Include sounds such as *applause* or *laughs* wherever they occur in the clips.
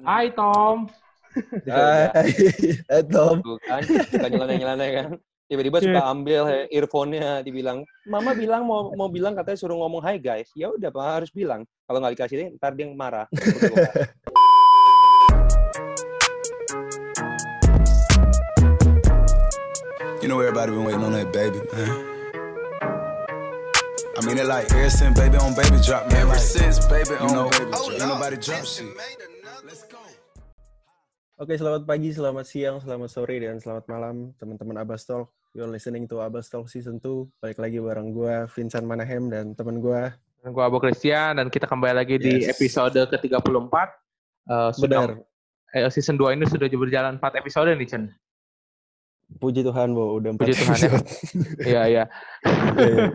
Hai Tom. Hai, Hai Tom. Tuh kan, suka nyeleneh-nyeleneh kan. Tiba-tiba suka ambil he- earphone-nya, dibilang, Mama bilang mau mau bilang katanya suruh ngomong hai guys. Ya udah, Pak, harus bilang. Kalau nggak dikasih, ntar dia marah. You know everybody been waiting on that baby, man. I mean it like ever since baby on baby drop, man. Ever since baby on know, baby drop, ain't nobody drop shit. Let's go. Oke, selamat pagi, selamat siang, selamat sore, dan selamat malam teman-teman Abbas Talk. You're listening to Abbas Talk Season 2. Balik lagi bareng gue, Vincent Manahem, dan teman gue. Dan gue Abu Christian dan kita kembali lagi di Yes. episode ke-34. Eh, sudah Benar. eh, season 2 ini sudah berjalan 4 episode nih, Chen. Puji Tuhan, Bo. Udah empat Puji Tuhan, ya. episode. Iya, iya. Iya.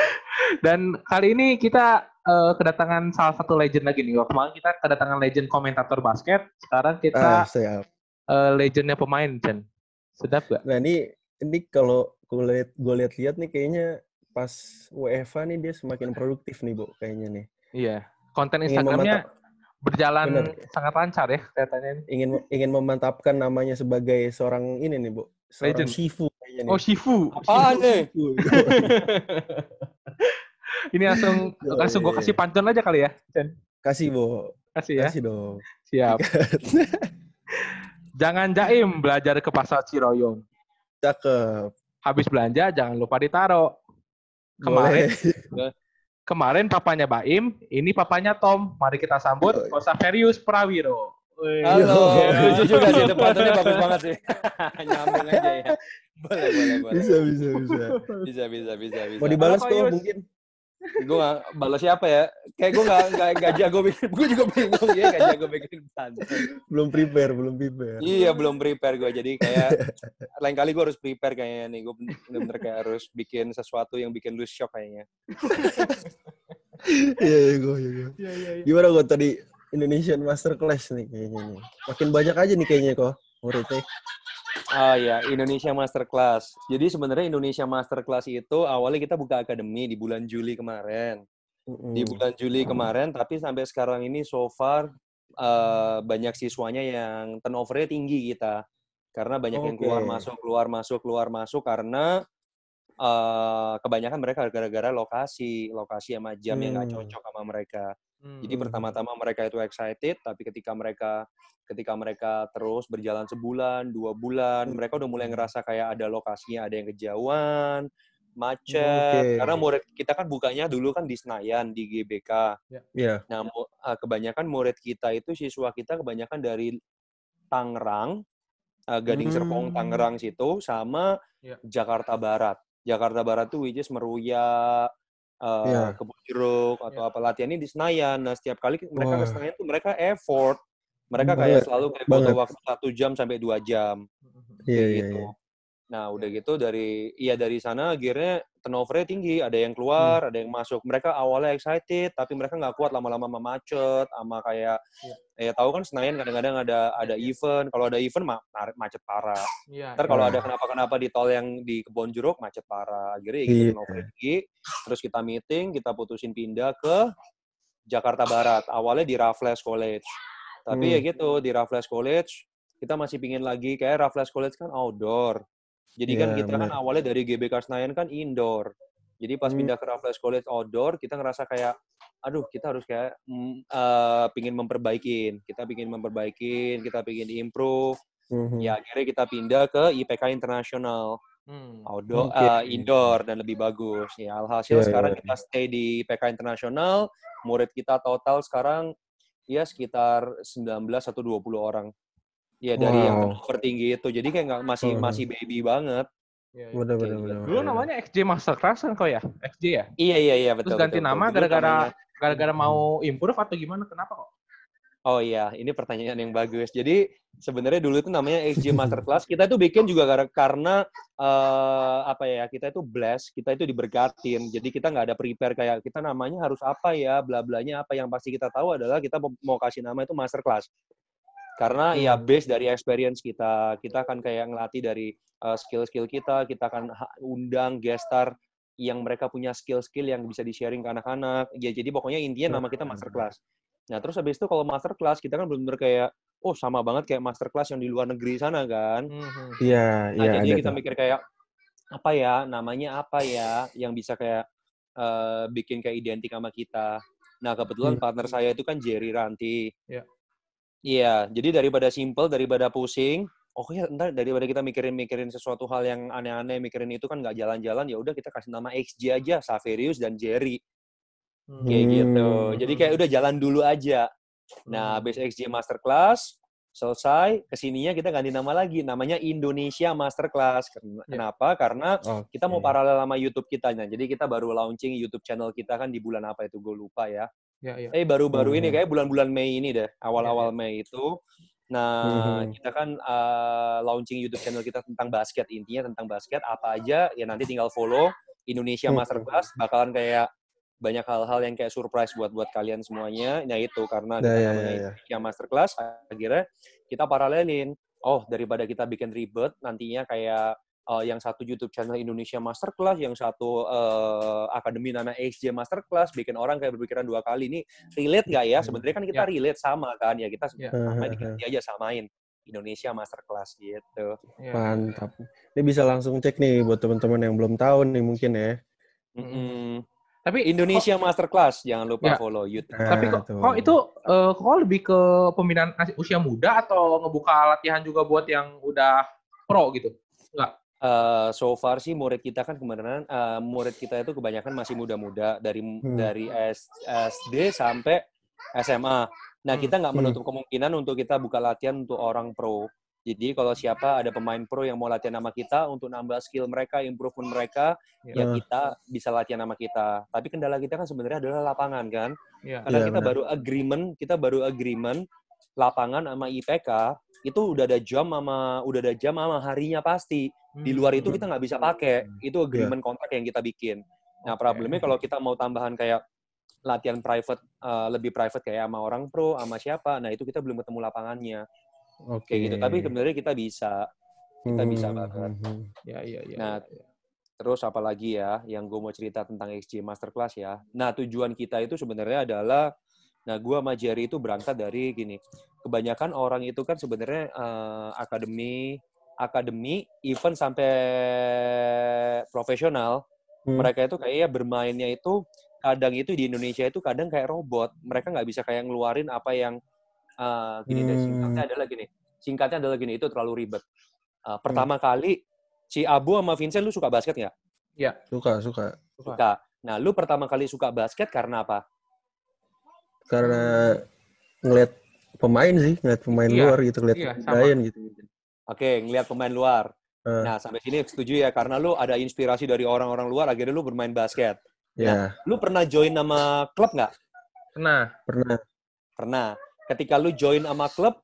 *laughs* Dan kali ini kita eh, kedatangan salah satu legend lagi nih. Kemarin kita kedatangan legend komentator basket. Sekarang kita siap. eh, legendnya pemain, Chen. Sedap gak? Nah, ini ini kalau gue lihat gue lihat-lihat nih kayaknya pas WFA nih dia semakin produktif nih, Bo, kayaknya nih. Iya. Konten Instagramnya berjalan Bener. sangat lancar ya kelihatannya. nih. ingin ingin memantapkan namanya sebagai seorang ini nih, Bu. Seorang Legend. Shifu kayaknya nih. Oh, Shifu. Apaan nih? *laughs* Ini langsung *laughs* Yo, langsung gue iya, kasih pantun aja kali ya, Chen. Kasih, Bo. Kasih ya. Kasih dong. Siap. *laughs* Jangan jaim belajar ke pasar Ciroyom. Cakep. Habis belanja jangan lupa ditaro. Kemarin Boleh. *laughs* kemarin papanya Baim, ini papanya Tom. Mari kita sambut Yo. Osaverius Prawiro. Halo, lucu juga sih. Itu patunnya bagus banget sih. Nyambung aja ya. Boleh, boleh, boleh. Bisa, bisa, bisa. Bisa, bisa, bisa, bisa. Mau dibalas Yus. mungkin. Gue gak balas siapa ya? Kayak gue gak, gak, gak jago bikin. Gue juga bingung ya gak jago bikin pantun. Belum prepare, belum prepare. Iya, belum prepare gue. Jadi kayak lain kali gue harus prepare kayaknya nih. Gue bener-bener kayak harus bikin sesuatu yang bikin lu shock kayaknya. Iya, iya, gue, iya, gue. Gimana kok tadi Indonesian Masterclass nih kayaknya nih. Makin banyak aja nih kayaknya kok muridnya. Ah ya, Indonesia Masterclass. Jadi sebenarnya Indonesia Masterclass itu awalnya kita buka akademi di bulan Juli kemarin. Di bulan Juli kemarin, tapi sampai sekarang ini so far eh, banyak siswanya yang turnover-nya tinggi kita. Karena banyak yang keluar masuk, keluar masuk, keluar masuk karena eh, kebanyakan mereka gara-gara lokasi, lokasi sama jam yang nggak Hmm. cocok sama mereka. Jadi Hmm. pertama-tama mereka itu excited, tapi ketika mereka ketika mereka terus berjalan sebulan, dua bulan, Hmm. mereka udah mulai ngerasa kayak ada lokasinya, ada yang kejauhan, macet. Oke. Karena murid kita kan bukanya dulu kan di Senayan, di GBK. Iya. Nah, mu- eh, kebanyakan murid kita itu siswa kita kebanyakan dari Tangerang, eh, Gading Serpong, Hmm. Tangerang situ, sama Ya. Jakarta Barat. Jakarta Barat tuh which is Meruya, eh, Iya. Kebun Jeruk atau Ya. apa latihannya di Senayan. Nah setiap kali mereka ke. Senayan tuh mereka effort. Mereka Banget, kayak selalu kayak butuh waktu satu jam sampai dua jam Iya, kayak iya, gitu. iya. Nah udah gitu dari iya dari sana akhirnya turnover-nya tinggi. Ada yang Hmm. keluar, ada yang masuk. Mereka awalnya excited, tapi mereka nggak kuat lama-lama sama macet, sama kayak Iya. ya tahu kan Senayan kadang-kadang ada ada event. Kalau ada event ma- ma- macet parah. Iya. Ntar kalau Iya. ada kenapa-kenapa di tol yang di Kebon Jeruk macet parah. Akhirnya ya gitu Iya. turnover tinggi. Terus kita meeting, kita putusin pindah ke Jakarta Barat. Awalnya di Raffles College. Tapi Hmm. ya gitu di Raffles College kita masih pingin lagi kayak Raffles College kan outdoor. Jadi kan Iya, kita kan benar. awalnya dari GBK Senayan kan indoor. Jadi pas Hmm. pindah ke Raffles College outdoor, kita ngerasa kayak, aduh kita harus kayak mm, eh, pingin memperbaikin. Kita pingin memperbaikin, kita pingin improve. Mhm. Ya akhirnya kita pindah ke IPK Internasional Hmm. outdoor Oke. eh, indoor dan lebih bagus ya alhasil Iya, sekarang iya, kita stay di PK internasional murid kita total sekarang ya sekitar 19 atau 20 orang ya dari yang Wow. turnover tinggi itu jadi kayak nggak masih Mhm. masih baby banget Iya, iya. Bener, bener, Kayak bener. gitu. Dulu namanya XJ Masterclass kan kau ya? XJ ya? iya iya iya betul Terus ganti betul, nama gara-gara gara-gara mau improve atau gimana? Kenapa kok? Oh iya, ini pertanyaan yang bagus. Jadi sebenarnya dulu itu namanya XG Masterclass. Kita itu bikin juga gara- karena eh, apa ya? Kita itu blessed, kita itu diberkatin. Jadi kita nggak ada prepare kayak kita namanya harus apa ya, bla blanya apa. Yang pasti kita tahu adalah kita mau- mau kasih nama itu Masterclass. Karena ya base dari experience kita, kita akan kayak ngelatih dari eh, skill-skill kita, kita akan undang guest star yang mereka punya skill-skill yang bisa di-sharing ke anak-anak. Ya jadi pokoknya intinya nama kita Masterclass. Nah, terus habis itu kalau master class kita kan benar-benar kayak oh sama banget kayak master class yang di luar negeri sana kan. Mhm. Iya, Nah, iya jadi kita tuh. mikir kayak apa ya, namanya apa ya yang bisa kayak eh, bikin kayak identik sama kita. Nah, kebetulan Hmm. partner saya itu kan Jerry Ranti. Iya. Iya, jadi daripada simple, daripada pusing, oh ya ntar daripada kita mikirin-mikirin sesuatu hal yang aneh-aneh, mikirin itu kan nggak jalan-jalan, ya udah kita kasih nama XG aja, Saverius dan Jerry. Kayak gitu. Hmm. Jadi kayak udah jalan dulu aja. Nah, habis XG Masterclass, selesai, ke sininya kita ganti nama lagi. Namanya Indonesia Masterclass. Ya. Kenapa? Karena Oke. kita mau paralel sama YouTube kita. Nah, jadi kita baru launching YouTube channel kita kan di bulan apa itu? Gue lupa ya. Ya, ya. Eh, baru-baru ini Hmm. kayak bulan-bulan Mei ini deh. Awal-awal Mei itu. Nah, Hmm. kita kan uh, launching YouTube channel kita tentang basket. Intinya tentang basket. Apa aja, ya nanti tinggal follow. Indonesia Hmm. Masterclass. Bakalan kayak banyak hal-hal yang kayak surprise buat buat kalian semuanya. Nah itu karena Ya, dengan ya, namanya ya, ya. Indonesia Masterclass akhirnya kita paralelin. Oh daripada kita bikin ribet nantinya kayak uh, yang satu YouTube channel Indonesia Masterclass, yang satu uh, akademi nama XJ Masterclass, bikin orang kayak berpikiran dua kali ini relate nggak ya? Sebenarnya kan kita Ya. relate sama kan ya kita Ya. sama diganti aja samain Indonesia Masterclass gitu. Ya. Mantap. Ini bisa langsung cek nih buat teman-teman yang belum tahu nih mungkin ya. Mm-mm. Tapi Indonesia Masterclass jangan lupa Ya. follow YouTube. Nah, Tapi kok, kok itu eh, kok lebih ke pembinaan usia muda atau ngebuka latihan juga buat yang udah pro gitu? Eh, so far sih murid kita kan kemarin eh, murid kita itu kebanyakan masih muda-muda dari Hmm. dari S- SD sampai SMA. Nah Hmm. kita nggak Hmm. menutup kemungkinan untuk kita buka latihan untuk orang pro. Jadi kalau siapa ada pemain pro yang mau latihan sama kita untuk nambah skill mereka, improvement mereka, ya Ya. kita bisa latihan sama kita. Tapi kendala kita kan sebenarnya adalah lapangan kan. Iya. Karena Iya, kita benar. baru agreement, kita baru agreement lapangan sama IPK itu udah ada jam sama udah ada jam sama harinya pasti. Di luar itu kita nggak bisa pakai. Itu agreement kontrak yang kita bikin. Nah, problemnya kalau kita mau tambahan kayak latihan private eh, lebih private kayak sama orang pro sama siapa, nah itu kita belum ketemu lapangannya Oke. kayak gitu. Tapi sebenarnya kita bisa. kita bisa Hmm, banget. hmm, hmm. Ya, iya, iya. Nah, iya. Terus apalagi ya yang gue mau cerita tentang XG Masterclass ya. Nah tujuan kita itu sebenarnya adalah, nah gue sama Jerry itu berangkat dari gini. Kebanyakan orang itu kan sebenarnya eh, akademi, akademi, even sampai profesional, Hmm. mereka itu kayaknya bermainnya itu kadang itu di Indonesia itu kadang kayak robot. Mereka nggak bisa kayak ngeluarin apa yang eh, gini deh Hmm. singkatnya adalah gini. Singkatnya adalah gini itu terlalu ribet. Eh, pertama kali si Abu sama Vincent lu suka basket nggak? Suka, suka. Suka. Suka. Nah, lu pertama kali suka basket karena apa? Karena ngeliat pemain sih, ngeliat pemain Iya, luar gitu, ngeliat iya, gitu. Oke, ngelihat pemain luar. Eh. Nah, sampai sini setuju ya karena lu ada inspirasi dari orang-orang luar akhirnya lu bermain basket. Ya, Lu pernah join nama klub nggak? Nah, pernah. Pernah. Ketika lu join sama klub,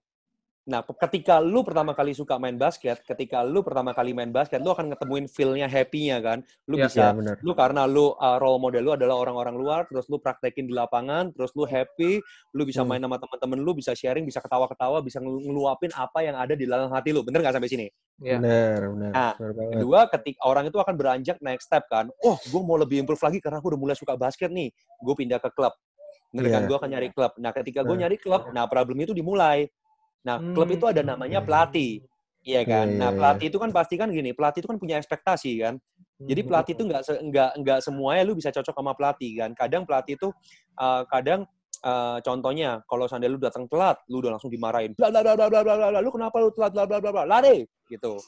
nah ketika lu pertama kali suka main basket, ketika lu pertama kali main basket, lu akan ngetemuin feel-nya happy-nya kan. Lu Iya. bisa Ya, lu karena lu uh, role model lu adalah orang-orang luar, terus lu praktekin di lapangan, terus lu happy, lu bisa Hmm. main sama teman-teman lu, bisa sharing, bisa ketawa-ketawa, bisa ngelu- ngeluapin apa yang ada di dalam hati lu. Bener nggak sampai sini? ya. Benar, benar. Nah, benar banget. Kedua, ketika orang itu akan beranjak next step kan. Oh, gue mau lebih improve lagi karena aku udah mulai suka basket nih. Gue pindah ke klub. Bener kan? Iya. Gue akan nyari klub. Nah, ketika gue Nah. nyari klub, nah problem itu dimulai. Nah, klub itu ada namanya pelatih. Iya kan? Iya, Nah, iya, pelatih itu kan pasti kan gini, pelatih itu kan punya ekspektasi kan. Jadi Hmm. pelatih itu nggak nggak nggak semuanya lu bisa cocok sama pelatih kan. Kadang pelatih itu uh, kadang uh, contohnya kalau seandainya lu datang telat, lu udah langsung dimarahin. Bla bla bla bla bla bla. Lu kenapa lu telat bla bla bla bla. Lari gitu.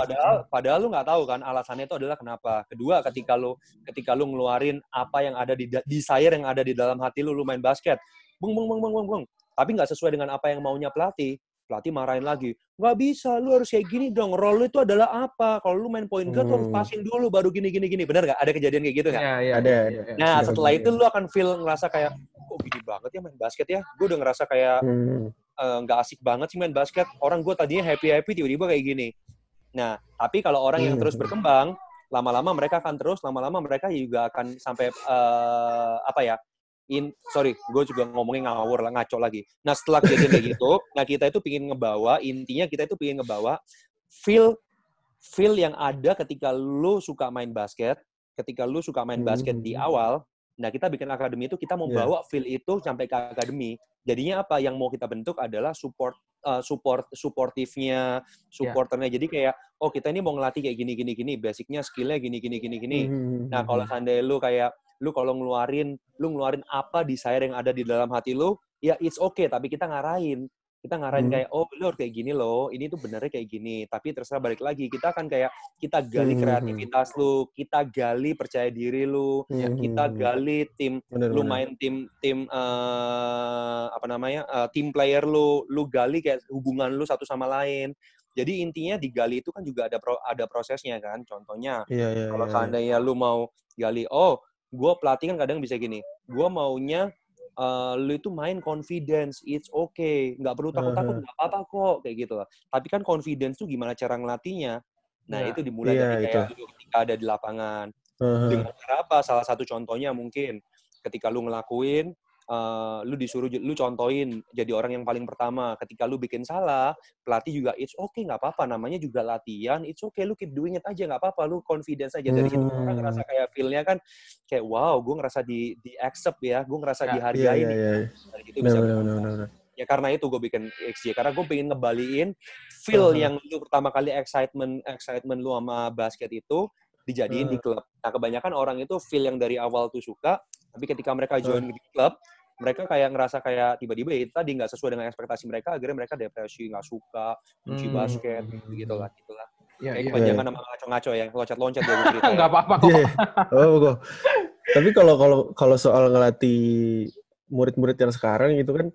Padahal padahal lu nggak tahu kan alasannya itu adalah kenapa. Kedua, ketika lu ketika lu ngeluarin apa yang ada di desire yang ada di dalam hati lu lu main basket. Bung bung bung bung bung bung. Tapi nggak sesuai dengan apa yang maunya pelatih. Pelatih marahin lagi. Nggak bisa, lu harus kayak gini dong. Role lu itu adalah apa? Kalau lu main point guard, lu harus Hmm. passing dulu, baru gini, gini, gini. Bener nggak? Ada kejadian kayak gitu nggak? Ya, ya, Ada, ya, ada. ya. Nah, Ada setelah itu kejadian. lu akan feel ngerasa kayak, kok gini banget ya main basket ya? Gue udah ngerasa kayak Hmm. eh, nggak asik banget sih main basket. Orang gue tadinya happy-happy, tiba-tiba kayak gini. Nah, tapi kalau orang yang Hmm. terus berkembang, lama-lama mereka akan terus, lama-lama mereka juga akan sampai, eh, apa ya, in sorry gue juga ngomongin ngawur lah ngaco lagi nah setelah kejadian kayak gitu nah kita itu pingin ngebawa intinya kita itu pingin ngebawa feel feel yang ada ketika lu suka main basket ketika lu suka main basket di Hmm. awal Nah, kita bikin akademi itu kita mau Iya. bawa feel itu sampai ke akademi. Jadinya apa? Yang mau kita bentuk adalah support uh, support supportifnya, supporternya. Jadi kayak oh kita ini mau ngelatih kayak gini gini gini, basicnya skillnya gini gini gini gini. Mhm, Nah, kalau seandainya lu kayak lu kalau ngeluarin lu ngeluarin apa desire yang ada di dalam hati lu, ya it's okay, tapi kita ngarahin. Kita ngarahin Hmm. kayak oh lu harus kayak gini loh, ini tuh benernya kayak gini. Tapi terserah balik lagi, kita akan kayak kita gali Hmm. kreativitas lu, kita gali percaya diri lu, Mhm. kita gali tim Bener, lu bener. main tim tim eh, apa namanya eh, tim player lu lu gali kayak hubungan lu satu sama lain jadi intinya digali itu kan juga ada pro, ada prosesnya kan contohnya Iya, iya, kalau iya. seandainya lu mau gali oh gue pelatih kan kadang bisa gini gue maunya eh, lu itu main confidence it's okay nggak perlu takut takut Uh-huh. nggak apa apa kok kayak gitu tapi kan confidence tuh gimana cara ngelatihnya nah Iya. itu dimulai Iya, dari itu. kayak lu ketika ada di lapangan Heeh. dengan cara apa? Salah satu contohnya mungkin ketika lu ngelakuin, eh, lu disuruh lu contohin jadi orang yang paling pertama. Ketika lu bikin salah, pelatih juga it's okay nggak apa-apa. Namanya juga latihan, it's okay lu keep doing it aja nggak apa-apa. Lu confidence aja dari situ orang Hmm. ngerasa kayak feel-nya kan kayak wow, gue ngerasa di di accept ya, gue ngerasa Ya, dihargai nih. iya. Dari situ Benar, bisa benar, berkembang. benar, benar. Ya karena itu gue bikin XJ karena gue pengen ngebaliin feel Uh-huh. yang lu pertama kali excitement excitement lu sama basket itu dijadiin di klub. Nah kebanyakan orang itu feel yang dari awal tuh suka, tapi ketika mereka join di klub, mereka kayak ngerasa kayak tiba-tiba ya tadi nggak sesuai dengan ekspektasi mereka, akhirnya mereka depresi, nggak suka, benci Hmm. basket, gitu lah, gitu lah. Iya, Kayak iya. ngaco-ngaco ya, loncat-loncat *laughs* ya gue cerita. ya. Nggak apa-apa kok. Iya. Oh, kok. Tapi kalau kalau kalau soal ngelatih murid-murid yang sekarang itu kan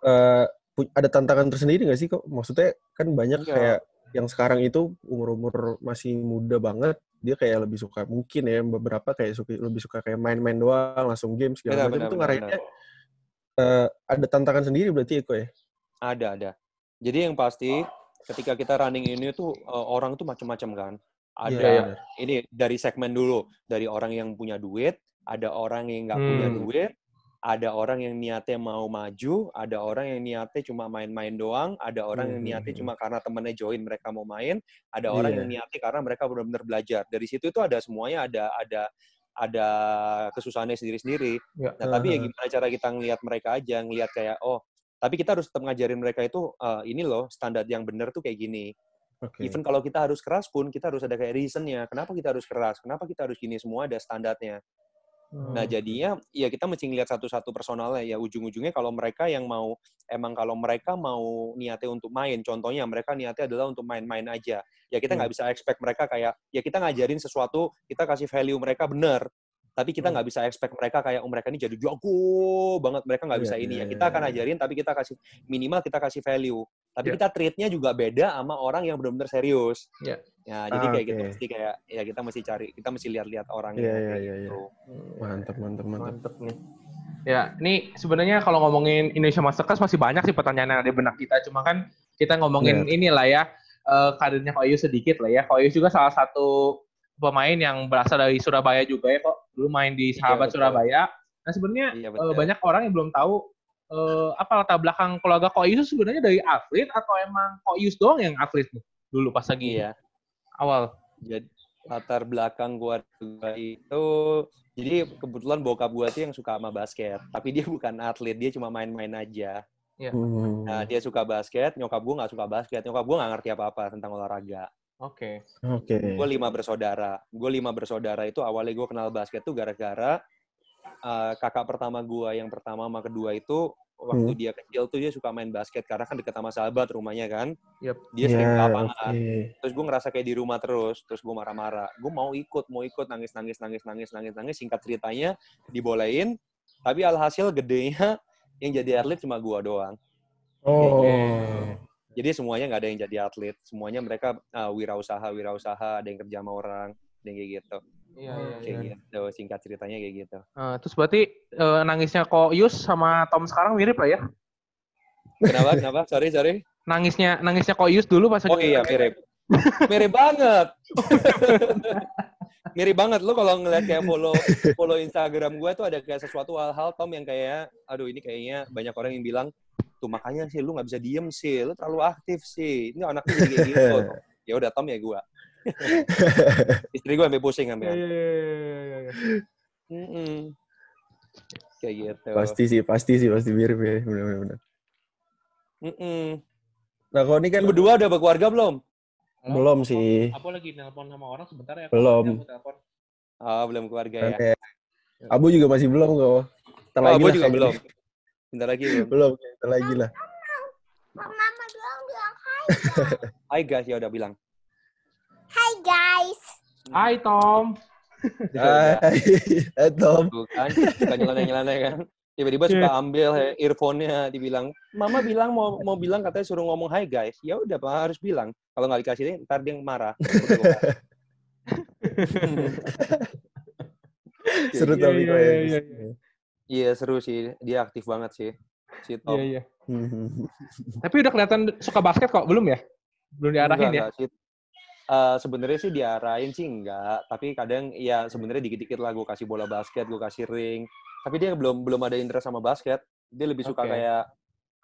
eh, pu- ada tantangan tersendiri nggak sih kok? Maksudnya kan banyak Iya. kayak yang sekarang itu umur-umur masih muda banget, dia kayak lebih suka mungkin ya beberapa kayak suka lebih suka kayak main-main doang, langsung game segala Benar, macam benar, itu benar, ngarahinnya eh, ada tantangan sendiri berarti ya kok ya? Ada, ada. Jadi yang pasti ketika kita running ini tuh eh, orang tuh macam-macam kan. Ada Iya, iya. ini dari segmen dulu, dari orang yang punya duit, ada orang yang nggak punya Hmm. duit, ada orang yang niatnya mau maju, ada orang yang niatnya cuma main-main doang, ada orang yang Hmm, niatnya hmm, cuma karena temennya join mereka mau main, ada orang Iya. yang niatnya karena mereka benar-benar belajar. Dari situ itu ada semuanya ada ada ada kesusahannya sendiri-sendiri. Ya. Nah, tapi ya gimana cara kita ngelihat mereka aja, ngelihat kayak oh, tapi kita harus tetap ngajarin mereka itu eh, ini loh standar yang benar tuh kayak gini. Oke. Even kalau kita harus keras pun kita harus ada kayak reasonnya. Kenapa kita harus keras? Kenapa kita harus gini? Semua ada standarnya. Nah, Hmm. jadinya ya kita mesti ngelihat satu-satu personalnya ya ujung-ujungnya kalau mereka yang mau emang kalau mereka mau niatnya untuk main, contohnya mereka niatnya adalah untuk main-main aja. Ya kita nggak bisa expect mereka kayak ya kita ngajarin sesuatu, kita kasih value mereka benar. Tapi kita Hmm. nggak bisa expect mereka kayak oh mereka ini jadi jago banget, mereka nggak Iya, bisa iya, ini ya. iya, Kita akan iya. ajarin tapi kita kasih minimal kita kasih value. Tapi Iya. kita treatnya juga beda sama orang yang benar-benar serius. Iya. Ya, jadi Ah, kayak gitu oke. mesti kayak ya kita mesti cari, kita mesti lihat-lihat orangnya Iya, iya, kayak iya, iya. gitu. Mantap, mantap, mantap. Mantep nih. Ya, ini sebenarnya kalau ngomongin Indonesia Masterclass masih banyak sih pertanyaan yang ada di benak kita. Cuma kan kita ngomongin Iya. inilah ya, eh, karirnya Ko Yus sedikit lah ya. Ko Yus juga salah satu pemain yang berasal dari Surabaya juga ya kok. Dulu main di Iya, Sahabat betul. Surabaya. Nah sebenarnya Iya, eh, betul. banyak orang yang belum tahu eh, apa latar belakang keluarga Ko Yus sebenarnya dari atlet atau emang Ko Yus doang yang atlet nih dulu pas lagi Iya. awal. Jadi latar belakang gua itu jadi kebetulan bokap gua tuh yang suka sama basket, tapi dia *laughs* bukan atlet, dia cuma main-main aja. Hmm. Nah, dia suka basket, nyokap gua nggak suka basket. Nyokap gua nggak ngerti apa-apa tentang olahraga. Oke. Oke. Gue lima bersaudara. Gue lima bersaudara itu awalnya gue kenal basket tuh gara-gara uh, kakak pertama gua yang pertama sama kedua itu waktu Hmm. dia kecil tuh dia suka main basket karena kan deket sama sahabat rumahnya kan. Yep. Dia sering ke Ya, lapangan. oke. terus gue ngerasa kayak di rumah terus terus gue marah-marah gue mau ikut mau ikut nangis nangis nangis nangis nangis nangis singkat ceritanya dibolehin tapi alhasil gedenya *laughs* yang jadi atlet cuma gue doang Oh. jadi semuanya nggak ada yang jadi atlet semuanya mereka uh, wirausaha wirausaha ada yang kerja sama orang ada yang kayak gitu Iya, iya, kayak iya. gitu singkat ceritanya kayak gitu. Eh, terus berarti eh, nangisnya Ko Yus sama Tom sekarang mirip lah ya? kenapa? Kenapa? Sorry sorry. Nangisnya nangisnya Ko Yus dulu pas oh iya mirip. Mirip banget. *laughs* Mirip banget. Lo kalau ngeliat kayak follow follow Instagram gue tuh ada kayak sesuatu hal-hal Tom yang kayak aduh ini kayaknya banyak orang yang bilang tuh makanya sih lu nggak bisa diem sih. Lu terlalu aktif sih ini anaknya jadi kayak gitu ya udah Tom ya gue *laughs* istri gue sampai pusing sampai iya, iya, iya, iya, iya. Mm-mm. Kayak gitu. Pasti sih, pasti sih, pasti mirip ya. Benar-benar. Mm-mm. Nah, kalau ini kan berdua udah berkeluarga belum? belum sih. Aku lagi nelpon sama orang sebentar ya. Belum. Ah, belum keluarga ya. Abu juga masih belum kok. Ntar Oh, lagi gue lah juga belum. Bentar lagi belum. Belum, ntar lagi lah. *laughs* Hai guys, ya udah bilang. Hai guys. Hai Tom. Hai, Hai Tom. Tuh kan, suka nyeleneh-nyeleneh kan. Tiba-tiba suka ambil he- earphone-nya, dibilang, Mama bilang mau mau bilang katanya suruh ngomong hai guys. Ya udah, Pak, harus bilang. Kalau nggak dikasih, ntar dia marah. Seru Iya, tapi iya, ya. iya, Iya, seru sih. Dia aktif banget sih. Si Tom. Iya, iya. Hmm. *laughs* Tapi udah kelihatan suka basket kok, belum ya? Belum diarahin Enggak, ya? enggak sih. Eh, sebenarnya sih diarahin sih enggak, tapi kadang ya sebenarnya dikit-dikit lah gue kasih bola basket, gue kasih ring. Tapi dia belum belum ada interest sama basket. Dia lebih suka Oke. kayak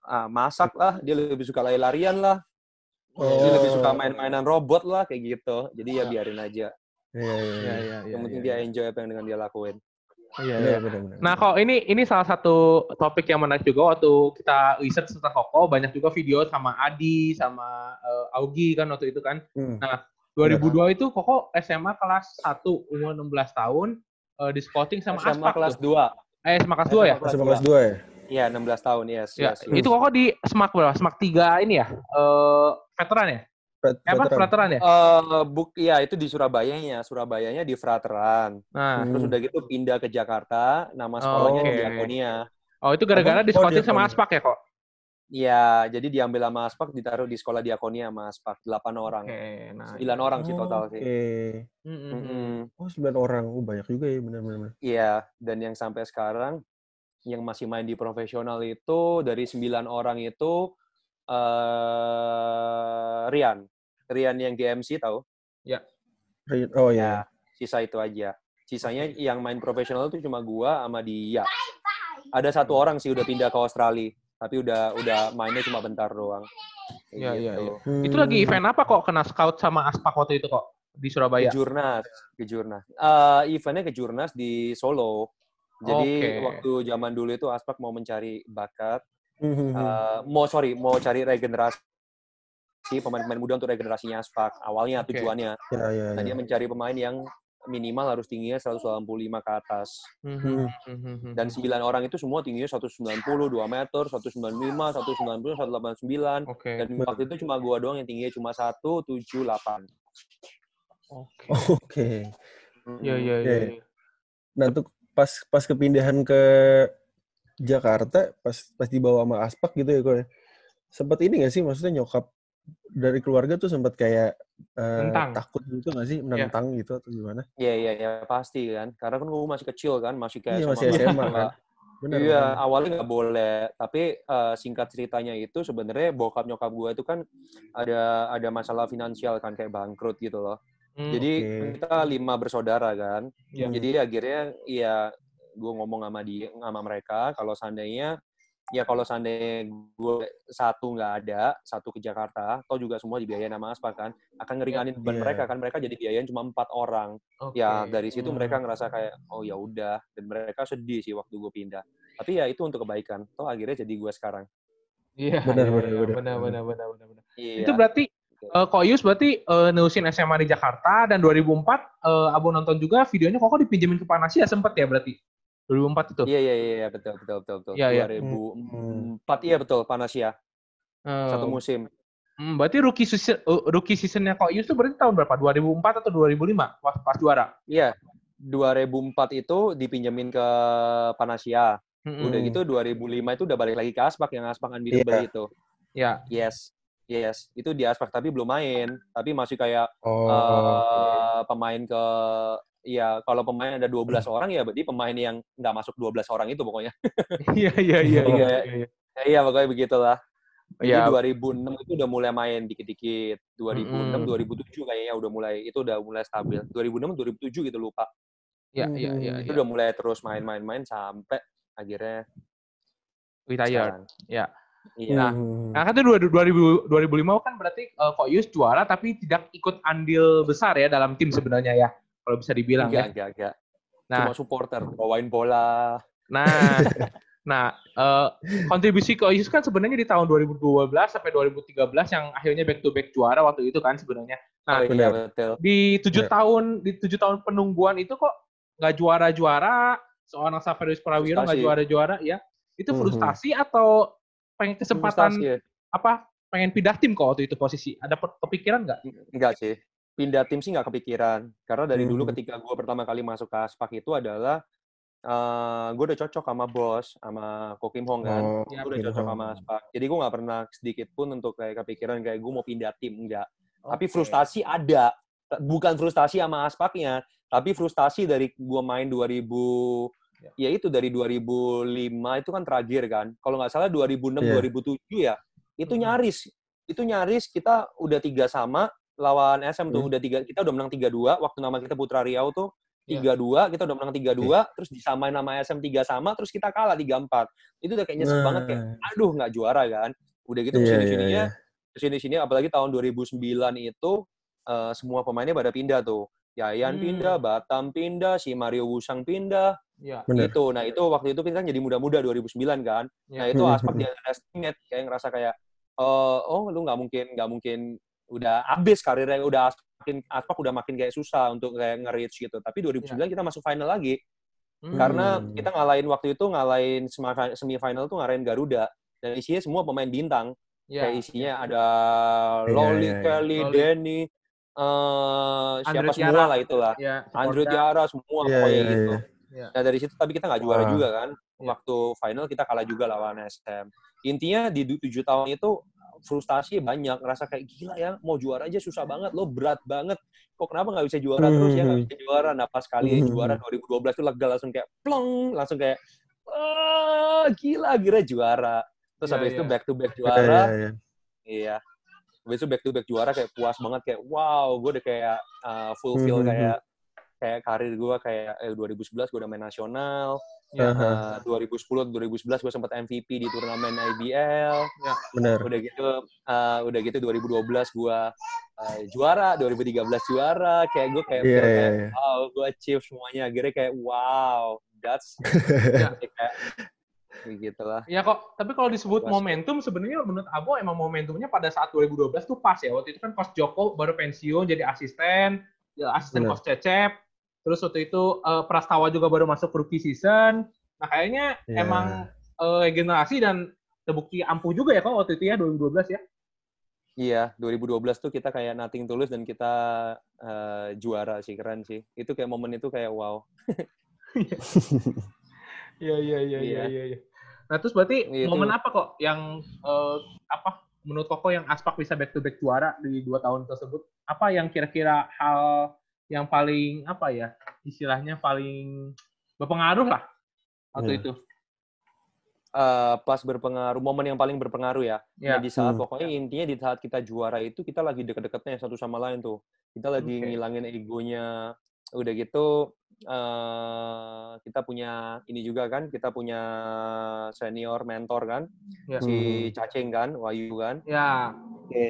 ah, masak lah, dia lebih suka lari-larian lah. Dia Oh. lebih suka main-mainan robot lah kayak gitu. Jadi ya biarin aja. Iya, iya, iya. iya. Yang penting dia enjoy apa yang dengan dia lakuin. Iya, iya. benar, benar. Nah, kok ini ini salah satu topik yang menarik juga waktu kita research tentang Koko, banyak juga video sama Adi, sama eh, Augie kan waktu itu kan. Hmm. 2002 itu Koko SMA kelas 1, umur 16 tahun, eh, di scouting sama SMA Aspak kelas tuh. 2. Eh, SMA kelas 2 ya? Kelas SMA dua. kelas 2 ya? Iya, 16 tahun, yes. Ya, yes, yes. itu Koko di Semak berapa? Semak 3 ini ya? Eh, veteran ya? Eh, apa? veteran. Veteran ya? Eh, buk, ya itu di Surabayanya. Surabayanya di Frateran. Nah, Terus udah gitu pindah ke Jakarta, nama Oh, sekolahnya oke. di Diakonia. oh itu gara-gara Apa? di Oh, scouting dia sama. Aspak ya kok? Iya, jadi diambil sama Aspak, ditaruh di sekolah Diakonia sama Aspak, 8 orang. Oke, nah. 9 orang sih total Oke. sih. Mm, mm, mm. Oh, 9 orang. Oh, banyak juga ya, benar-benar. Iya, dan yang sampai sekarang yang masih main di profesional itu dari 9 orang itu eh Rian. Rian yang GMC tahu? Oh iya. Ya, sisa itu aja. Sisanya yang main profesional itu cuma gua sama dia. Ada satu orang sih udah pindah ke Australia, tapi udah udah mainnya cuma bentar doang. Iya, iya, gitu. iya. Itu lagi Hmm. event apa kok kena scout sama Aspak waktu itu kok di Surabaya? Kejurnas, kejurnas. Eh eventnya kejurnas di Solo. Jadi Oke. waktu zaman dulu itu Aspak mau mencari bakat, Hmm. eh, mau sorry, mau cari regenerasi pemain-pemain muda untuk regenerasinya Aspak. Awalnya Oke. tujuannya. Ya, ya, Nah, ya. dia mencari pemain yang minimal harus tingginya 185 ke atas. Mhm, mhm, Dan 9 orang itu semua tingginya 190, 2 meter, 195, 190, 189. Oke. Dan waktu itu cuma gua doang yang tingginya cuma 178. Oke. Oke. Iya, iya, iya. Oke. Nah, tuh pas pas kepindahan ke Jakarta, pas pas dibawa sama Aspak gitu ya, kok. ya. Sempat ini nggak sih maksudnya nyokap dari keluarga tuh sempat kayak eh, Nentang. takut gitu nggak sih menentang gitu atau gimana? Iya, iya, iya, pasti kan. Karena kan gua masih kecil kan, masih kayak Iya sama masih SMA kan. Benar. iya, benar. awalnya nggak boleh. Tapi eh, singkat ceritanya itu sebenarnya bokap nyokap gua itu kan ada ada masalah finansial kan kayak bangkrut gitu loh. Hmm, Jadi Oke. kita lima bersaudara kan. Iya. Jadi akhirnya ya gue ngomong sama dia sama mereka kalau seandainya ya kalau seandainya gue satu nggak ada satu ke Jakarta atau juga semua dibiayain sama Aspa kan akan ngeringanin beban Iya. mereka kan mereka jadi biayain cuma empat orang oke. ya dari situ Hmm. mereka ngerasa kayak oh ya udah dan mereka sedih sih waktu gue pindah tapi ya itu untuk kebaikan toh akhirnya jadi gue sekarang Iya, Benar, iya, benar, iya, benar. benar, benar, benar, benar, benar. iya Itu berarti eh, Kok Yus berarti eh, nerusin SMA di Jakarta dan 2004 eh, Abu nonton juga videonya kok dipinjemin ke Panasia sempet ya berarti 2004 itu. iya iya iya betul betul betul betul Iya, iya. 2004 iya betul Panasia Eh, satu musim hmm, berarti rookie season eh, rookie seasonnya Kok Yus itu berarti tahun berapa? 2004 atau 2005 pas, pas juara? Iya, 2004 itu dipinjemin ke Panasia. Mm-mm. Udah gitu 2005 itu udah balik lagi ke Aspak yang Aspak Unbeatable itu. Ya. Yes. Yes, itu di Aspak tapi belum main, tapi masih kayak Oh. eh, pemain ke ya kalau pemain ada 12 orang ya berarti pemain yang nggak masuk 12 orang itu pokoknya. Iya iya *laughs* iya iya. iya. iya. Ya, iya pokoknya begitulah. Jadi Iya. 2006 itu udah mulai main dikit-dikit. 2006 Mm-mm. 2007 kayaknya udah mulai itu udah mulai stabil. 2006 2007 gitu lupa. Iya iya iya. Itu iya. udah mulai terus main-main-main sampai akhirnya Retired. Ya. Iya. Nah, Hmm. Nah, kan itu 2000, 2005 kan berarti eh, Kok Yus juara tapi tidak ikut andil besar ya dalam tim sebenarnya ya. Kalau bisa dibilang enggak, ya. enggak, enggak. Nah. Cuma supporter, bawain bola. Nah, *laughs* nah eh, kontribusi ke Oasis kan sebenarnya di tahun 2012 sampai 2013 yang akhirnya back to back juara waktu itu kan sebenarnya. Nah, Oh, iya, betul. di tujuh Ya. tahun di tujuh tahun penungguan itu kok nggak juara juara seorang Saverius Prawiro nggak Frustasi. juara juara ya itu Mhm. frustasi atau pengen kesempatan Frustasi ya. apa pengen pindah tim kok waktu itu posisi ada kepikiran nggak Enggak sih. Pindah tim sih nggak kepikiran. Karena dari dulu Mhm. ketika gue pertama kali masuk ke Aspak itu adalah eh gue udah cocok sama bos, sama Ko Kim Hong kan. Oh, Ya, gue udah cocok Hong. sama Aspak. Jadi gue nggak pernah sedikit pun untuk kayak kepikiran kayak gue mau pindah tim enggak. Tapi Oke. frustasi ada. Bukan frustasi sama Aspaknya, tapi frustasi dari gue main 2000 ya itu dari 2005 itu kan terakhir kan. Kalau nggak salah 2006 Iya. 2007 ya. Itu Mhm. nyaris. Itu nyaris kita udah tiga sama lawan SM tuh Hmm. udah tiga kita udah menang 3-2 waktu nama kita Putra Riau tuh Iya. 3-2 kita udah menang 3-2 terus disamain nama SM 3 sama terus kita kalah 3-4 itu udah kayak nyesek banget kayak Nah, aduh nggak juara kan udah gitu ke sini iya, sininya iya. ke sini sini apalagi tahun 2009 itu eh, semua pemainnya pada pindah tuh Yayan Hmm. pindah Batam pindah si Mario Wusang pindah ya Bener. gitu nah itu waktu itu kita kan jadi muda-muda 2009 kan nah ya itu Hmm, *laughs* aspek dia underestimate kayak ngerasa kayak eh, oh lu nggak mungkin nggak mungkin udah abis karirnya udah makin aspak udah makin kayak susah untuk kayak nge-reach gitu tapi 2009 kita masuk final lagi Hmm. karena kita ngalahin waktu itu ngalahin semi- semifinal tuh ngalahin Garuda dan isinya semua pemain bintang ya kayak isinya ada Iya, Loli, iya, iya. Kelly, Loli. Denny, eh siapa Andre semua Tiara. lah itulah. ya Andre Seporda. Tiara semua Iya, pokoknya iya, gitu. iya. Ya. Nah dari situ tapi kita nggak juara Wah. juga kan. Iya. Waktu final kita kalah juga lawan SM. Intinya di tujuh tahun itu frustasi banyak. Ngerasa kayak gila ya mau juara aja susah banget. Lo berat banget. Kok kenapa nggak bisa juara terus ya nggak Mhm. bisa juara. Nah pas kali Mhm. juara 2012 itu lega langsung kayak plong. Langsung kayak ah gila akhirnya juara. Terus Iya, habis itu iya. back to back *laughs* Iya, juara. iya, iya. Iya. Habis itu back to back juara kayak puas banget kayak wow, gue udah kayak uh, fulfill Mhm. kayak kayak karir gue kayak eh, 2011 gue udah main nasional. Ya. Aha, Uh, 2010 2011 gue sempat MVP di turnamen IBL. benar. Udah gitu uh, udah gitu 2012 gue uh, juara, 2013 juara. Kayak gue kayak iya, kayak iya. wow, gue achieve semuanya. Akhirnya kayak wow, that's *laughs* Ya. kayak gitu lah. Ya kok, tapi kalau disebut Puas. momentum sebenarnya menurut Abo emang momentumnya pada saat 2012 tuh pas ya. Waktu itu kan Coach Joko baru pensiun jadi asisten, ya, asisten Benar. Coach Cecep. Terus waktu itu eh, Prastawa juga baru masuk rookie season. Nah kayaknya Iya. emang eh, generasi dan terbukti ampuh juga ya kok waktu itu ya 2012 ya. Iya, 2012 tuh kita kayak nothing tulus dan kita eh, juara sih, keren sih. Itu kayak momen itu kayak wow. *laughs* Iya iya iya Iya. iya iya. Nah terus berarti Itu. momen apa kok yang eh, apa menurut Koko yang Aspak bisa back to back juara di dua tahun tersebut? Apa yang kira-kira hal yang paling apa ya istilahnya paling berpengaruh lah waktu Iya. itu? Eh, pas berpengaruh, momen yang paling berpengaruh ya. Ya. Nah, di saat Hmm. pokoknya intinya di saat kita juara itu kita lagi deket-deketnya satu sama lain tuh. Kita lagi Oke. ngilangin egonya. Udah gitu eh kita punya ini juga kan, kita punya senior mentor kan, Ya. si Cacing kan, Wahyu kan. Ya,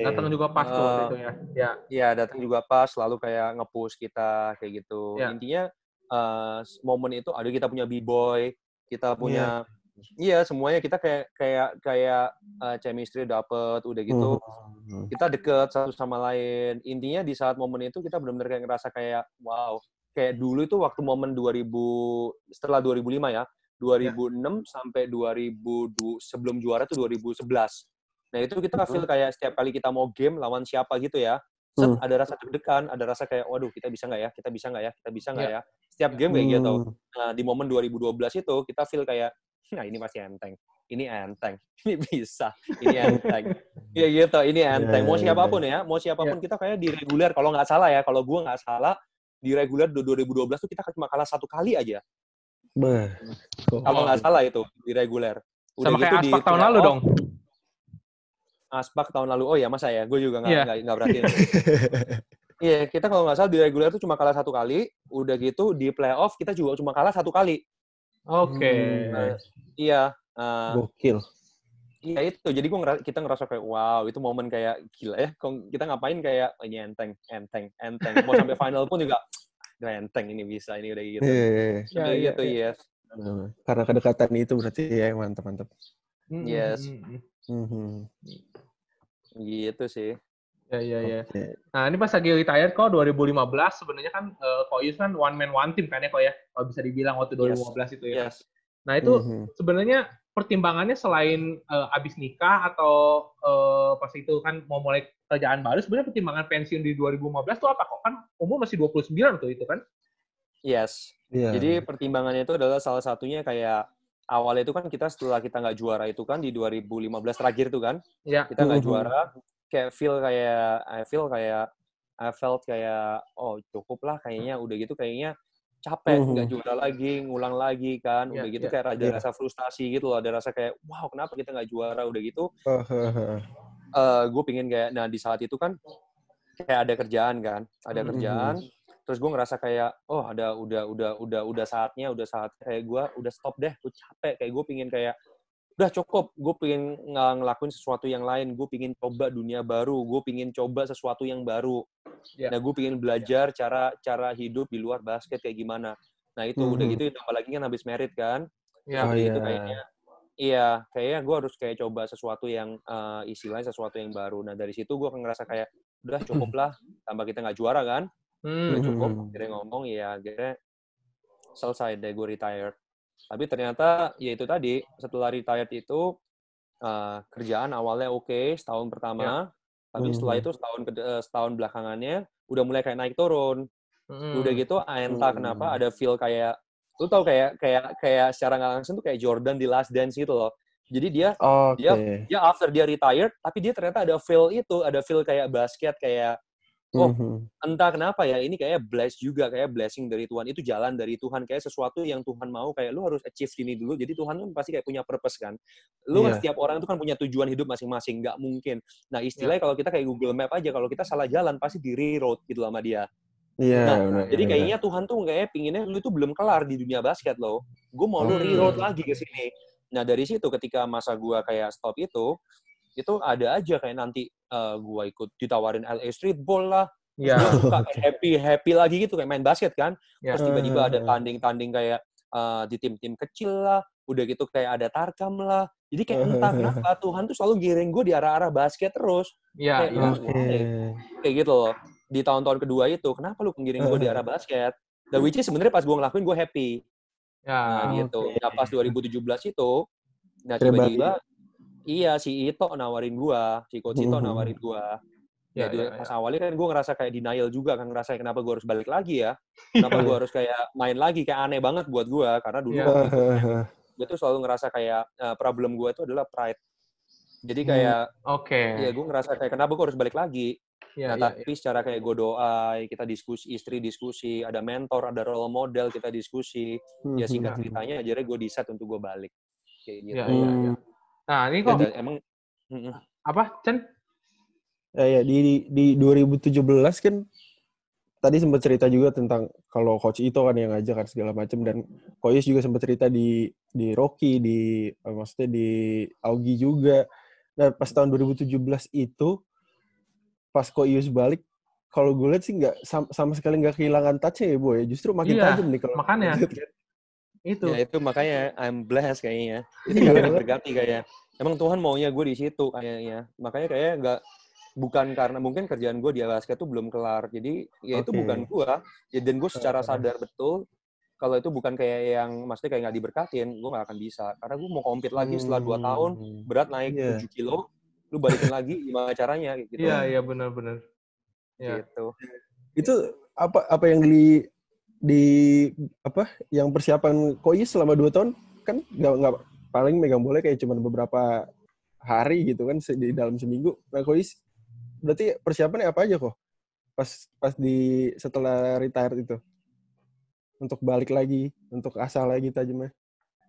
datang juga pas tuh waktu Eh, itu ya. Ya. Iya, datang juga pas, lalu kayak nge-push kita kayak gitu. Ya. Intinya eh, momen itu ada kita punya b-boy, kita punya iya semuanya kita kayak kayak kayak eh, chemistry dapet udah gitu. Hmm. Kita deket satu sama lain. Intinya di saat momen itu kita benar-benar kayak ngerasa kayak wow. Kayak dulu itu waktu momen 2000 setelah 2005 ya. 2006 sampai 2000 sebelum juara tuh 2011. Nah, itu kita feel kayak setiap kali kita mau game lawan siapa gitu ya. Set, Hmm. ada rasa deg-degan, ada rasa kayak waduh kita bisa nggak ya? Kita bisa nggak ya? Kita bisa nggak Iya. ya? Setiap game kayak gitu. Hmm. Nah, di momen 2012 itu kita feel kayak nah ini masih enteng. Ini enteng. *laughs* Ini bisa. Ini enteng. *laughs* Iya gitu, ini enteng. Mau Iya, iya, siapa pun ya, mau siapa pun kita kayak di reguler kalau nggak salah ya, kalau gua nggak salah di reguler 2012 tuh kita cuma kalah satu kali aja. Kok- Kalau nggak salah itu di reguler. Udah Sama kayak gitu di Aspak tahun lalu dong. Aspak tahun lalu. Oh ya masa ya? Gue juga nggak Iya. nggak nggak perhatiin. *laughs* Iya, kita kalau nggak salah di reguler tuh cuma kalah satu kali. Udah gitu di playoff kita juga cuma kalah satu kali. Oke. Nah, iya. eh, Gokil. Iya itu. Jadi gua ngera- kita ngerasa kayak wow itu momen kayak gila ya. Kok Kita ngapain kayak oh, ini enteng, enteng, enteng. Mau sampai final pun juga udah enteng ini bisa ini udah gitu. Iya, iya, iya. Udah Ya, iya, gitu iya. yes. Nah, karena kedekatan itu berarti ya mantap mantap. Hmm, Yes. hmm, hmm, Mhm. Gitu sih. Ya, ya, ya. Oke. Nah, ini pas lagi retired kok 2015 sebenarnya kan eh, Ko Yus kan one man one team kan ya kok ya. Kalau bisa dibilang waktu 2015 itu ya. Yes. Nah, itu Mhm. sebenarnya pertimbangannya selain eh, abis nikah atau eh, pas itu kan mau mulai kerjaan baru sebenarnya pertimbangan pensiun di 2015 itu apa kok kan umur masih 29 tuh itu kan. Yes. Iya. Jadi pertimbangannya itu adalah salah satunya kayak awalnya itu kan kita setelah kita nggak juara itu kan di 2015 terakhir tuh kan Ya. kita nggak juara kayak feel kayak I feel kayak I felt kayak oh cukup lah kayaknya udah gitu kayaknya capek Mhm. nggak juara lagi ngulang lagi kan Iya, udah gitu iya. kayak ada Iya. rasa frustasi gitu loh ada rasa kayak wow kenapa kita nggak juara udah gitu Oh, hehehe. gue pingin kayak nah di saat itu kan kayak ada kerjaan kan ada Mhm. kerjaan terus gue ngerasa kayak oh ada udah udah udah udah saatnya udah saat kayak gue udah stop deh gue capek kayak gue pingin kayak udah cukup gue pingin ng- ngelakuin sesuatu yang lain gue pingin coba dunia baru gue pingin coba sesuatu yang baru Ya. nah gue pingin belajar cara cara hidup di luar basket kayak gimana nah itu udah Mhm. gitu tambah lagi kan habis merit kan Ya. Oh, iya. itu kayaknya iya kayaknya gue harus kayak coba sesuatu yang eh, istilahnya sesuatu yang baru nah dari situ gue ngerasa kayak udah cukup lah tambah kita nggak juara kan Hmm. udah cukup Mhm. akhirnya ngomong ya akhirnya selesai deh gue retired tapi ternyata ya itu tadi setelah retired itu eh, kerjaan awalnya oke setahun pertama tapi setelah Mhm. itu setahun ke setahun belakangannya udah mulai kayak naik turun Hmm. udah gitu ah, entah Hmm. kenapa ada feel kayak lu tau kayak kayak kayak secara nggak langsung tuh kayak Jordan di Last Dance gitu loh jadi dia Oke. dia dia after dia retired tapi dia ternyata ada feel itu ada feel kayak basket kayak oh, Mhm. entah kenapa ya ini kayak bless juga kayak blessing dari Tuhan itu jalan dari Tuhan kayak sesuatu yang Tuhan mau kayak lu harus achieve ini dulu jadi Tuhan kan pasti kayak punya purpose kan lu Iya. setiap orang itu kan punya tujuan hidup masing-masing nggak mungkin nah istilahnya kalau kita kayak Google Map aja kalau kita salah jalan pasti di reroute gitu sama dia Iya, Nah, benar, jadi benar. kayaknya Tuhan tuh kayak pinginnya lu tuh belum kelar di dunia basket loh. Gue mau lu Hmm. reroute lagi ke sini. Nah dari situ ketika masa gua kayak stop itu, itu ada aja kayak nanti eh, gua ikut ditawarin LA Streetball lah. Ya. Gue suka kayak happy happy lagi gitu kayak main basket kan. Ya. Terus tiba-tiba ada Hmm. tanding-tanding kayak eh, di tim-tim kecil lah. Udah gitu kayak ada tarkam lah. Jadi kayak entah kenapa Tuhan tuh selalu giring gue di arah-arah basket terus. Ya. Kayak, ya. Oke. Kayak gitu loh. Di tahun-tahun kedua itu, kenapa lu penggiring gue di arah basket? Dan which is sebenarnya pas gue ngelakuin gue happy. Ya. Nah, gitu. Nah, pas 2017 itu, nah tiba-tiba, iya si Ito nawarin gua, si Coach Ito Mhm. nawarin gua. Ya, Ya, ya, pas ya. awalnya kan gue ngerasa kayak denial juga kan ngerasa kenapa gue harus balik lagi ya *laughs* kenapa gue harus kayak main lagi kayak aneh banget buat gue karena dulu waktu itu *laughs* gue tuh selalu ngerasa kayak eh, problem gue itu adalah pride jadi Hmm. kayak Oke. ya gue ngerasa kayak kenapa gue harus balik lagi Ya, nah, ya, tapi secara kayak gue doa, kita diskusi, istri diskusi, ada mentor, ada role model, kita diskusi. Ya singkat Mhm. ceritanya, akhirnya gue decide untuk gue balik. Kayak gitu. ya, ya, ya. Nah, ini Ya, kok dan emang, apa, Chen? Ya, ya di di 2017 kan tadi sempat cerita juga tentang kalau coach itu kan yang ngajak kan segala macam dan Koyus juga sempat cerita di di Rocky di eh, maksudnya di Augie juga. Nah, pas tahun 2017 itu pas Koyus balik kalau gue lihat sih nggak sama, sama sekali nggak kehilangan touch-nya ya, Boy. Justru makin Iya, tajam nih kalau makanya. lihat kan. Itu. ya itu makanya I'm blessed kayaknya. *laughs* Itu karena berganti kayak. Emang Tuhan maunya gue di situ kayaknya. Makanya kayak nggak bukan karena mungkin kerjaan gue di basket tuh belum kelar. Jadi ya itu bukan gue. Ya, dan gue secara sadar betul kalau itu bukan kayak yang maksudnya kayak nggak diberkatin, gue nggak akan bisa. Karena gue mau compete lagi setelah dua tahun, Hmm. berat naik Iya. 7 kilo, lu balikin lagi gimana caranya gitu. Iya, iya benar-benar. Ya. Gitu. itu apa apa yang di di apa yang persiapan Koyus selama dua tahun kan nggak nggak paling megang bola kayak cuma beberapa hari gitu kan di dalam seminggu. Nah Koyus berarti persiapannya apa aja kok pas pas di setelah retire itu untuk balik lagi untuk asal lagi tajamnya.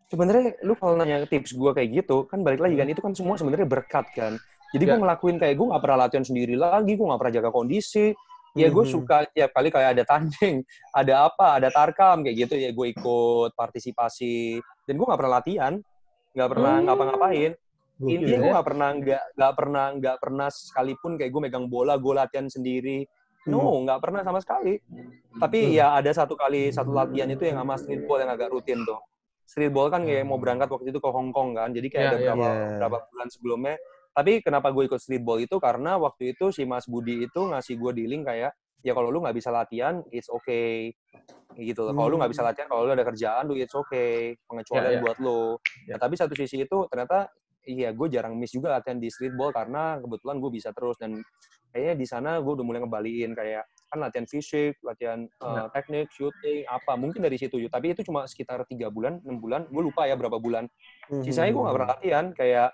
Sebenarnya lu kalau nanya tips gue kayak gitu, kan balik lagi kan itu kan semua sebenarnya berkat kan. Jadi gue Ya. ngelakuin kayak gue nggak pernah latihan sendiri lagi, gue nggak pernah jaga kondisi. Ya gue Mhm. suka tiap kali kayak ada tanding, *laughs* ada apa, ada tarkam kayak gitu ya gue ikut partisipasi. Dan gue nggak pernah latihan, nggak pernah Hmm. ngapa-ngapain. Intinya ya. gue nggak pernah nggak nggak pernah nggak pernah sekalipun kayak gue megang bola, gue latihan sendiri. No, nggak pernah sama sekali. Tapi Hmm. ya ada satu kali satu latihan itu yang sama streetball yang agak rutin tuh. streetball kan kayak mau Hmm. berangkat waktu itu ke Hong Kong kan. Jadi kayak Iya, ada iya. berapa Iya. berapa bulan sebelumnya. Tapi kenapa gue ikut streetball itu karena waktu itu si Mas Budi itu ngasih gue dealing kayak ya kalau lu nggak bisa latihan, it's okay. Gitu loh. Kalau lu nggak bisa Hmm. latihan, kalau lu ada kerjaan, lu it's okay. Pengecualian Iya, iya. buat lu. Ya. Nah, tapi satu sisi itu ternyata iya gue jarang miss juga latihan di streetball karena kebetulan gue bisa terus dan kayaknya di sana gue udah mulai ngebaliin kayak kan latihan fisik, latihan uh, Nah. teknik, shooting, apa mungkin dari situ. Tapi itu cuma sekitar tiga bulan, enam bulan. Gue lupa ya berapa bulan. Hmm. Sisanya gue gak pernah latihan. Kayak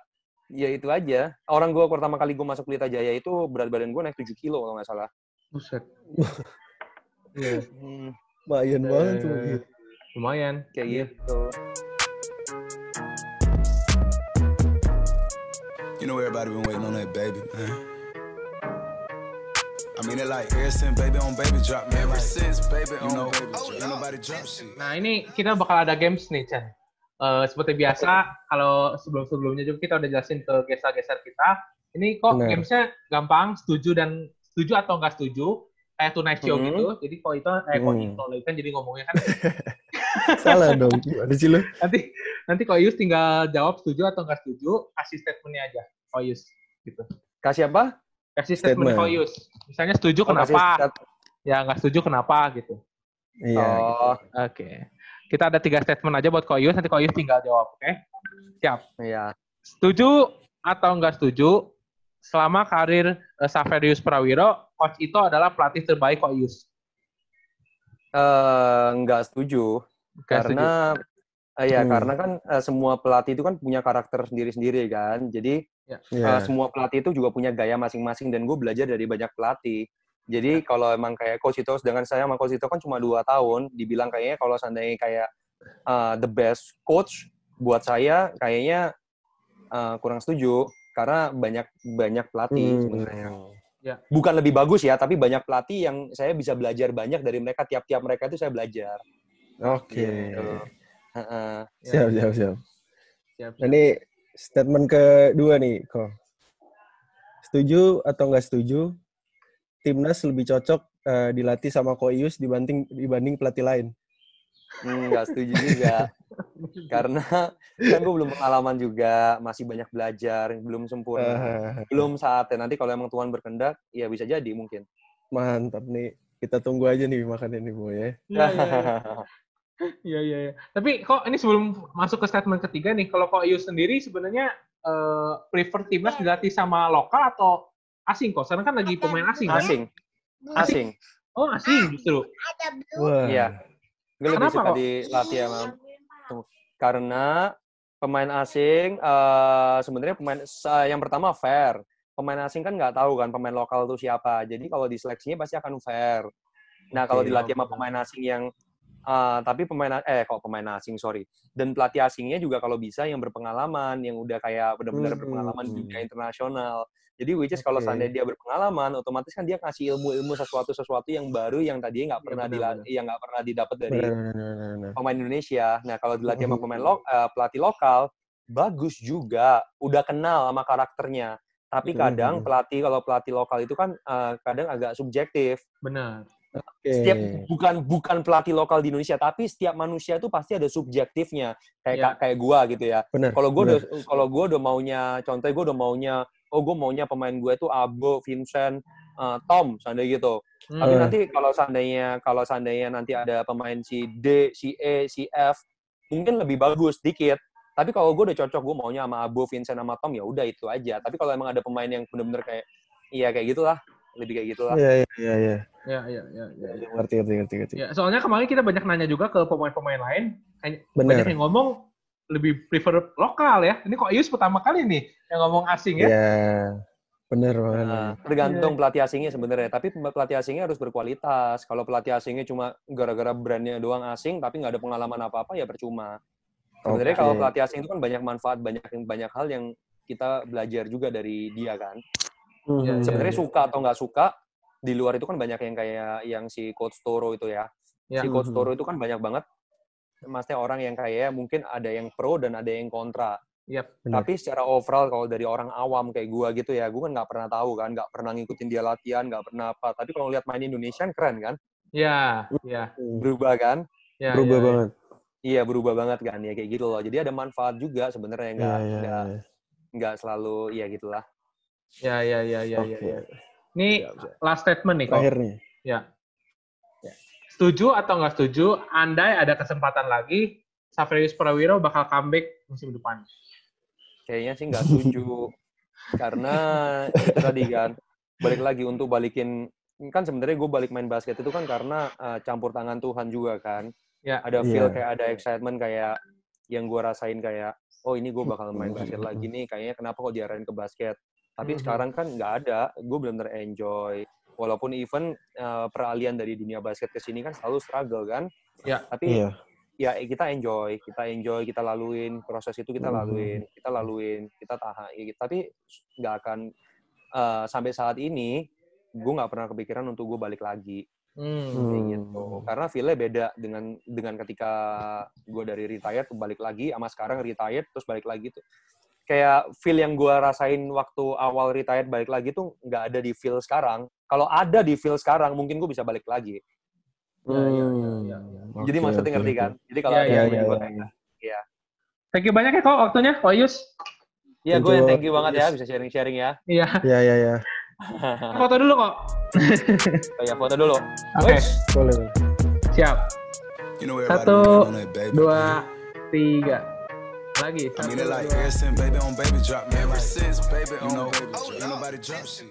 ya itu aja. Orang gue pertama kali gue masuk Pelita Jaya itu berat badan gue naik 7 kilo kalau nggak salah. Buset. *laughs* Iya. Hmm, Lumayan banget tuh. Eh, Lumayan. kayak Iya. gitu. You know everybody been waiting on that baby, man. I mean it like ever since baby on baby drop, man. Ever since baby on know, baby drop, ain't nobody drop shit. Nah ini kita bakal ada games nih Chan. Eh, seperti biasa kalau sebelum-sebelumnya juga kita udah jelasin ke geser-geser kita. Ini kok Benar. gamesnya gampang, setuju dan setuju atau nggak setuju. Kayak Tonight Show Hmm. gitu. Jadi kok itu, eh Hmm. itu, kan jadi ngomongnya kan. *laughs* Salah dong. Gimana sih lu? nanti nanti kok Yus tinggal jawab setuju atau nggak setuju, kasih statementnya aja. Kok Yus gitu. Kasih apa? Kasih statement, Statement. kok Yus. Misalnya setuju Oh, kenapa, ya nggak setuju kenapa gitu. Iya. Oh, Oke. Kita ada tiga statement aja buat Koyus, nanti Koyus tinggal jawab, oke? Siap. iya. Setuju atau nggak setuju, selama karir eh, Saverius Prawiro, Coach itu adalah pelatih terbaik Koyus. Eh, nggak setuju. Nggak setuju. karena eh, ya Hmm. karena kan eh, semua pelatih itu kan punya karakter sendiri-sendiri kan. Jadi Iya. Uh, semua pelatih itu juga punya gaya masing-masing dan gue belajar dari banyak pelatih. Jadi kalau emang kayak Coach Ito, dengan saya sama Coach Ito kan cuma dua tahun, dibilang kayaknya kalau seandainya kayak uh, the best coach buat saya kayaknya uh, kurang setuju karena banyak banyak pelatih Hmm. sebenarnya. Ya. Bukan lebih bagus ya, tapi banyak pelatih yang saya bisa belajar banyak dari mereka. Tiap-tiap mereka itu saya belajar. Oke. Gitu. Heeh. Siap, siap, siap. Siap. Nah, ini statement kedua nih, kok. Setuju atau nggak setuju? Timnas lebih cocok eh, dilatih sama Koius dibanding dibanding pelatih lain. Hmm, nggak setuju juga. *laughs* Karena kan gue belum pengalaman juga, masih banyak belajar, belum sempurna. Belum saatnya. Nanti kalau emang Tuhan berkehendak, ya bisa jadi mungkin. mantap nih. Kita tunggu aja nih makan ini, Boy ya. Iya, iya, iya. Iya, iya, iya. Tapi kok ini sebelum masuk ke statement ketiga nih, kalau Koyus sendiri sebenarnya eh, prefer timnas dilatih sama lokal atau asing kok? Sekarang kan lagi pemain asing kan? Asing, asing. Oh, asing justru. Ada blue. Iya. Gue lebih Kenapa suka kok? dilatih sama karena pemain asing eh, sebenarnya pemain sa- yang pertama fair. Pemain asing kan nggak tahu kan pemain lokal itu siapa. Jadi kalau diseleksinya pasti akan fair. Nah, kalau Oke. dilatih sama pemain asing yang eh, tapi pemain eh kok pemain asing sorry dan pelatih asingnya juga kalau bisa yang berpengalaman yang udah kayak benar-benar Hmm. berpengalaman di dunia internasional jadi which is kalau Oke. seandainya dia berpengalaman otomatis kan dia kasih ilmu-ilmu sesuatu sesuatu yang baru yang tadinya nggak Iya, pernah benar, dila- benar. yang nggak pernah didapat dari Benar, benar, benar, benar. pemain Indonesia. Nah, kalau dilatih sama Mhm. pemain lo, eh, pelatih lokal, bagus juga. Udah kenal sama karakternya. Tapi Mhm. kadang pelatih kalau pelatih lokal itu kan eh, kadang agak subjektif. Benar. Oke. Setiap bukan bukan pelatih lokal di Indonesia, tapi setiap manusia itu pasti ada subjektifnya. Kayak Iya. kayak gua gitu ya. Kalau benar. udah kalau gue udah maunya contohnya gue udah maunya oh gue maunya pemain gue itu Abo, Vincent, eh, Tom, seandainya gitu. Tapi Eh. nanti kalau seandainya kalau seandainya nanti ada pemain si D, si E, si F, mungkin lebih bagus dikit. Tapi kalau gue udah cocok, gue maunya sama Abo, Vincent, sama Tom, ya udah itu aja. Tapi kalau emang ada pemain yang bener-bener kayak, iya kayak gitulah, lebih kayak gitulah. Iya, iya, iya, iya. Ya, ya, ya, ya. ya. Ngerti, ngerti, ngerti, ngerti. Ya, soalnya kemarin kita banyak nanya juga ke pemain-pemain lain, kayak Benar. banyak yang ngomong lebih prefer lokal ya. Ini kok Ius pertama kali nih yang ngomong asing ya. Iya. Benar banget. Nah, tergantung pelatih asingnya sebenarnya. Tapi pelatih asingnya harus berkualitas. Kalau pelatih asingnya cuma gara-gara brandnya doang asing, tapi nggak ada pengalaman apa-apa, ya percuma. Sebenarnya Oke. kalau pelatih asing itu kan banyak manfaat, banyak banyak hal yang kita belajar juga dari dia kan. Mhm. Iya, Sebenarnya iya. suka atau nggak suka, di luar itu kan banyak yang kayak yang si Coach Toro itu ya. Ya. Si Coach Mhm. Toro itu kan banyak banget, maksudnya orang yang kayak mungkin ada yang pro dan ada yang kontra. Yap. Benar. Tapi secara overall kalau dari orang awam kayak gua gitu ya, gua kan nggak pernah tahu kan, nggak pernah ngikutin dia latihan, nggak pernah apa. Tapi kalau lihat main Indonesia keren kan, Ya, ya, Hmm. berubah kan. ya. Berubah ya, ya. banget. iya berubah banget kan ya kayak gitu loh. Jadi ada manfaat juga sebenarnya nggak iya, nggak iya. nggak selalu ya gitulah. Ya, ya, ya, ya, ya, Oke. ya. Ini last statement nih kok. Terakhir nih. Ya. Ya. Setuju atau nggak setuju? Andai ada kesempatan lagi, Saverius Prawiro bakal comeback musim depan. Kayaknya sih nggak setuju *laughs* karena itu tadi kan balik lagi untuk balikin kan sebenarnya gue balik main basket itu kan karena eh, campur tangan Tuhan juga kan. Ya. Ada feel Iya. kayak ada excitement kayak yang gue rasain kayak oh ini gue bakal main basket lagi nih kayaknya kenapa kok diarahin ke basket. Tapi Mhm. sekarang kan nggak ada, gue benar-benar enjoy. Walaupun even eh, peralihan dari dunia basket ke sini kan selalu struggle kan. Ya. Tapi Iya. ya eh, kita enjoy, kita enjoy, kita laluin proses itu kita Mhm. laluin, kita laluin, kita tahan. Ya. Tapi nggak akan eh, sampai saat ini gue nggak pernah kepikiran untuk gue balik lagi Hmm. kayak Hmm. gitu. Karena feel-nya beda dengan dengan ketika gue dari retired balik lagi sama sekarang retired terus balik lagi tuh. Kayak feel yang gue rasain waktu awal retired balik lagi tuh nggak ada di feel sekarang. Kalau ada di feel sekarang mungkin gue bisa balik lagi. Ya, ya, ya, Hmm. ya, ya. Jadi maksudnya oke, ngerti kan? Jadi kalau Ya, ada ya, yang ya, gue ya. kayak ya. Thank you banyak ya kok waktunya, Ko Yus. Iya, gue yang thank you banget ya bisa sharing-sharing ya. Iya. Ya, ya, ya. Foto dulu kok. *laughs* Oh ya, foto dulu. Oke, Wih. Boleh. siap. Satu, dua, tiga. Lagi. I mean it like dua. ever since baby on baby drop, man. Ever since baby on baby drop, ain't nobody drop shit.